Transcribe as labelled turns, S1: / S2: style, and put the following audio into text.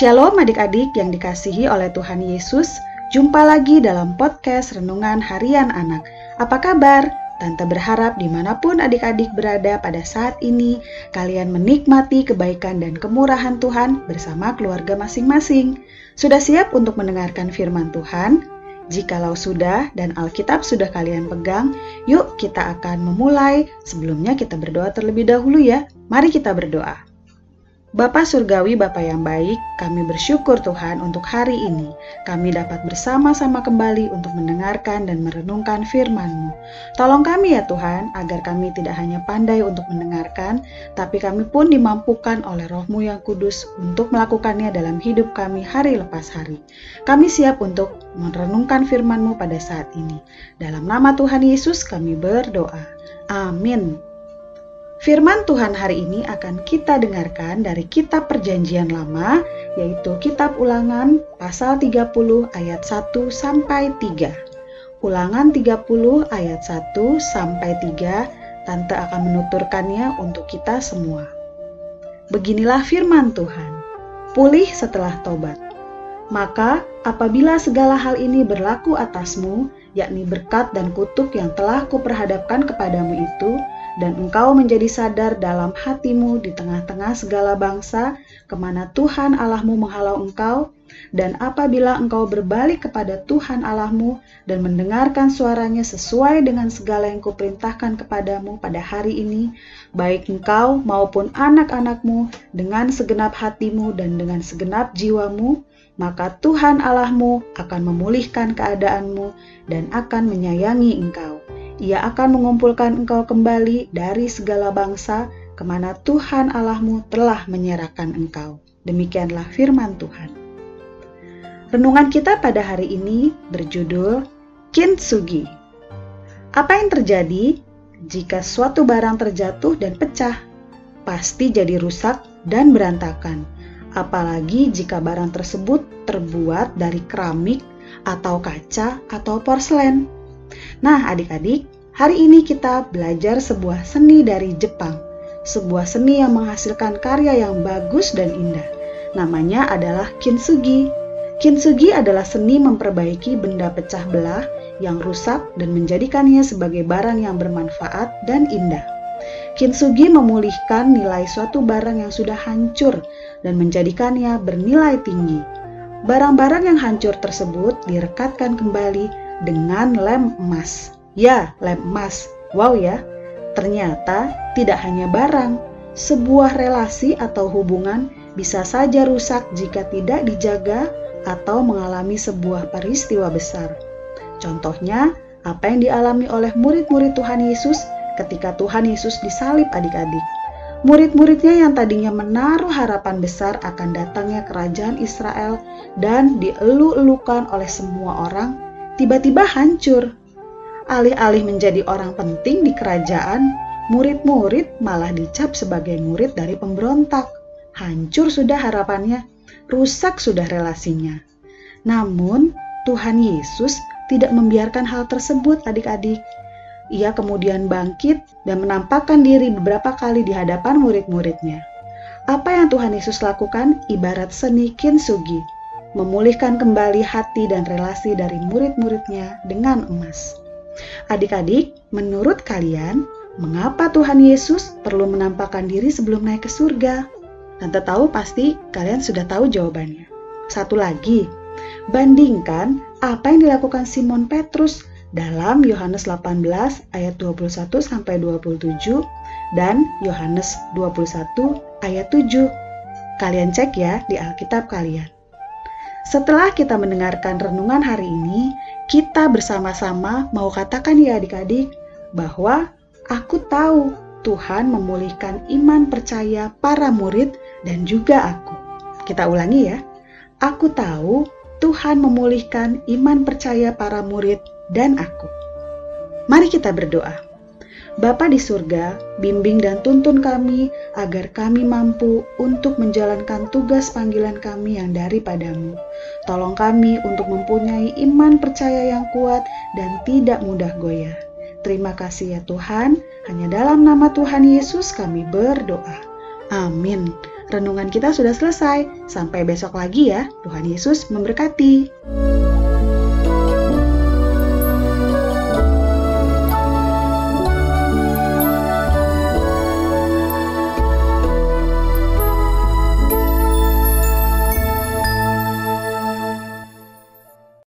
S1: Shalom adik-adik yang dikasihi oleh Tuhan Yesus. Jumpa lagi dalam podcast Renungan Harian Anak. Apa kabar? Tante berharap di mana pun adik-adik berada pada saat ini, kalian menikmati kebaikan dan kemurahan Tuhan bersama keluarga masing-masing. Sudah siap untuk mendengarkan firman Tuhan? Jikalau sudah dan Alkitab sudah kalian pegang, yuk kita akan memulai. Sebelumnya kita berdoa terlebih dahulu ya. Mari kita berdoa. Bapa Surgawi, Bapa yang baik, kami bersyukur Tuhan untuk hari ini. Kami dapat bersama-sama kembali untuk mendengarkan dan merenungkan firman-Mu. Tolong kami ya Tuhan, agar kami tidak hanya pandai untuk mendengarkan, tapi kami pun dimampukan oleh roh-Mu yang kudus untuk melakukannya dalam hidup kami hari lepas hari. Kami siap untuk merenungkan firman-Mu pada saat ini. Dalam nama Tuhan Yesus kami berdoa. Amin. Firman Tuhan hari ini akan kita dengarkan dari kitab perjanjian lama, yaitu kitab ulangan pasal 30 ayat 1 sampai 3. Ulangan 30 ayat 1 sampai 3, Tante akan menuturkannya untuk kita semua. Beginilah firman Tuhan, pulih setelah tobat. Maka apabila segala hal ini berlaku atasmu, yakni berkat dan kutuk yang telah kuperhadapkan kepadamu itu, dan engkau menjadi sadar dalam hatimu di tengah-tengah segala bangsa, ke mana Tuhan Allahmu menghalau engkau, dan apabila engkau berbalik kepada Tuhan Allahmu dan mendengarkan suaranya sesuai dengan segala yang kuperintahkan kepadamu pada hari ini, baik engkau maupun anak-anakmu dengan segenap hatimu dan dengan segenap jiwamu, maka Tuhan Allahmu akan memulihkan keadaanmu dan akan menyayangi engkau ia akan mengumpulkan engkau kembali dari segala bangsa ke mana Tuhan Allahmu telah menyerahkan engkau. Demikianlah firman Tuhan. Renungan kita pada hari ini berjudul Kintsugi. Apa yang terjadi jika suatu barang terjatuh dan pecah? Pasti jadi rusak dan berantakan. Apalagi jika barang tersebut terbuat dari keramik atau kaca atau porselen. Nah, adik-adik, hari ini kita belajar sebuah seni dari Jepang. Sebuah seni yang menghasilkan karya yang bagus dan indah. Namanya adalah kintsugi. Kintsugi adalah seni memperbaiki benda pecah belah yang rusak dan menjadikannya sebagai barang yang bermanfaat dan indah. Kintsugi memulihkan nilai suatu barang yang sudah hancur dan menjadikannya bernilai tinggi. Barang-barang yang hancur tersebut direkatkan kembali dengan lem emas. Ya, lem emas. Wow ya. Ternyata tidak hanya barang, sebuah relasi atau hubungan bisa saja rusak jika tidak dijaga atau mengalami sebuah peristiwa besar. Contohnya, apa yang dialami oleh murid-murid Tuhan Yesus ketika Tuhan Yesus disalib adik-adik. Murid-muridnya yang tadinya menaruh harapan besar akan datangnya kerajaan Israel dan dielu-elukan oleh semua orang, tiba-tiba hancur. Alih-alih menjadi orang penting di kerajaan, murid-murid malah dicap sebagai murid dari pemberontak. Hancur sudah harapannya, rusak sudah relasinya. Namun, Tuhan Yesus tidak membiarkan hal tersebut adik-adik. Ia kemudian bangkit dan menampakkan diri beberapa kali di hadapan murid-muridnya. Apa yang Tuhan Yesus lakukan ibarat seni kintsugi, memulihkan kembali hati dan relasi dari murid-muridnya dengan emas. Adik-adik, menurut kalian, mengapa Tuhan Yesus perlu menampakkan diri sebelum naik ke surga? Tante tahu pasti kalian sudah tahu jawabannya. Satu lagi, bandingkan apa yang dilakukan Simon Petrus dalam Yohanes 18 ayat 21 sampai 27 dan Yohanes 21 ayat 7. Kalian cek ya di Alkitab kalian. Setelah kita mendengarkan renungan hari ini, kita bersama-sama mau katakan ya adik-adik bahwa aku tahu Tuhan memulihkan iman percaya para murid dan juga aku. Kita ulangi ya. Aku tahu Tuhan memulihkan iman percaya para murid dan aku. Mari kita berdoa. Bapa di surga, bimbing dan tuntun kami agar kami mampu untuk menjalankan tugas panggilan kami yang daripadamu. Tolong kami untuk mempunyai iman percaya yang kuat dan tidak mudah goyah. Terima kasih ya Tuhan, hanya dalam nama Tuhan Yesus kami berdoa. Amin. renungan kita sudah selesai. Sampai besok lagi ya. Tuhan Yesus memberkati.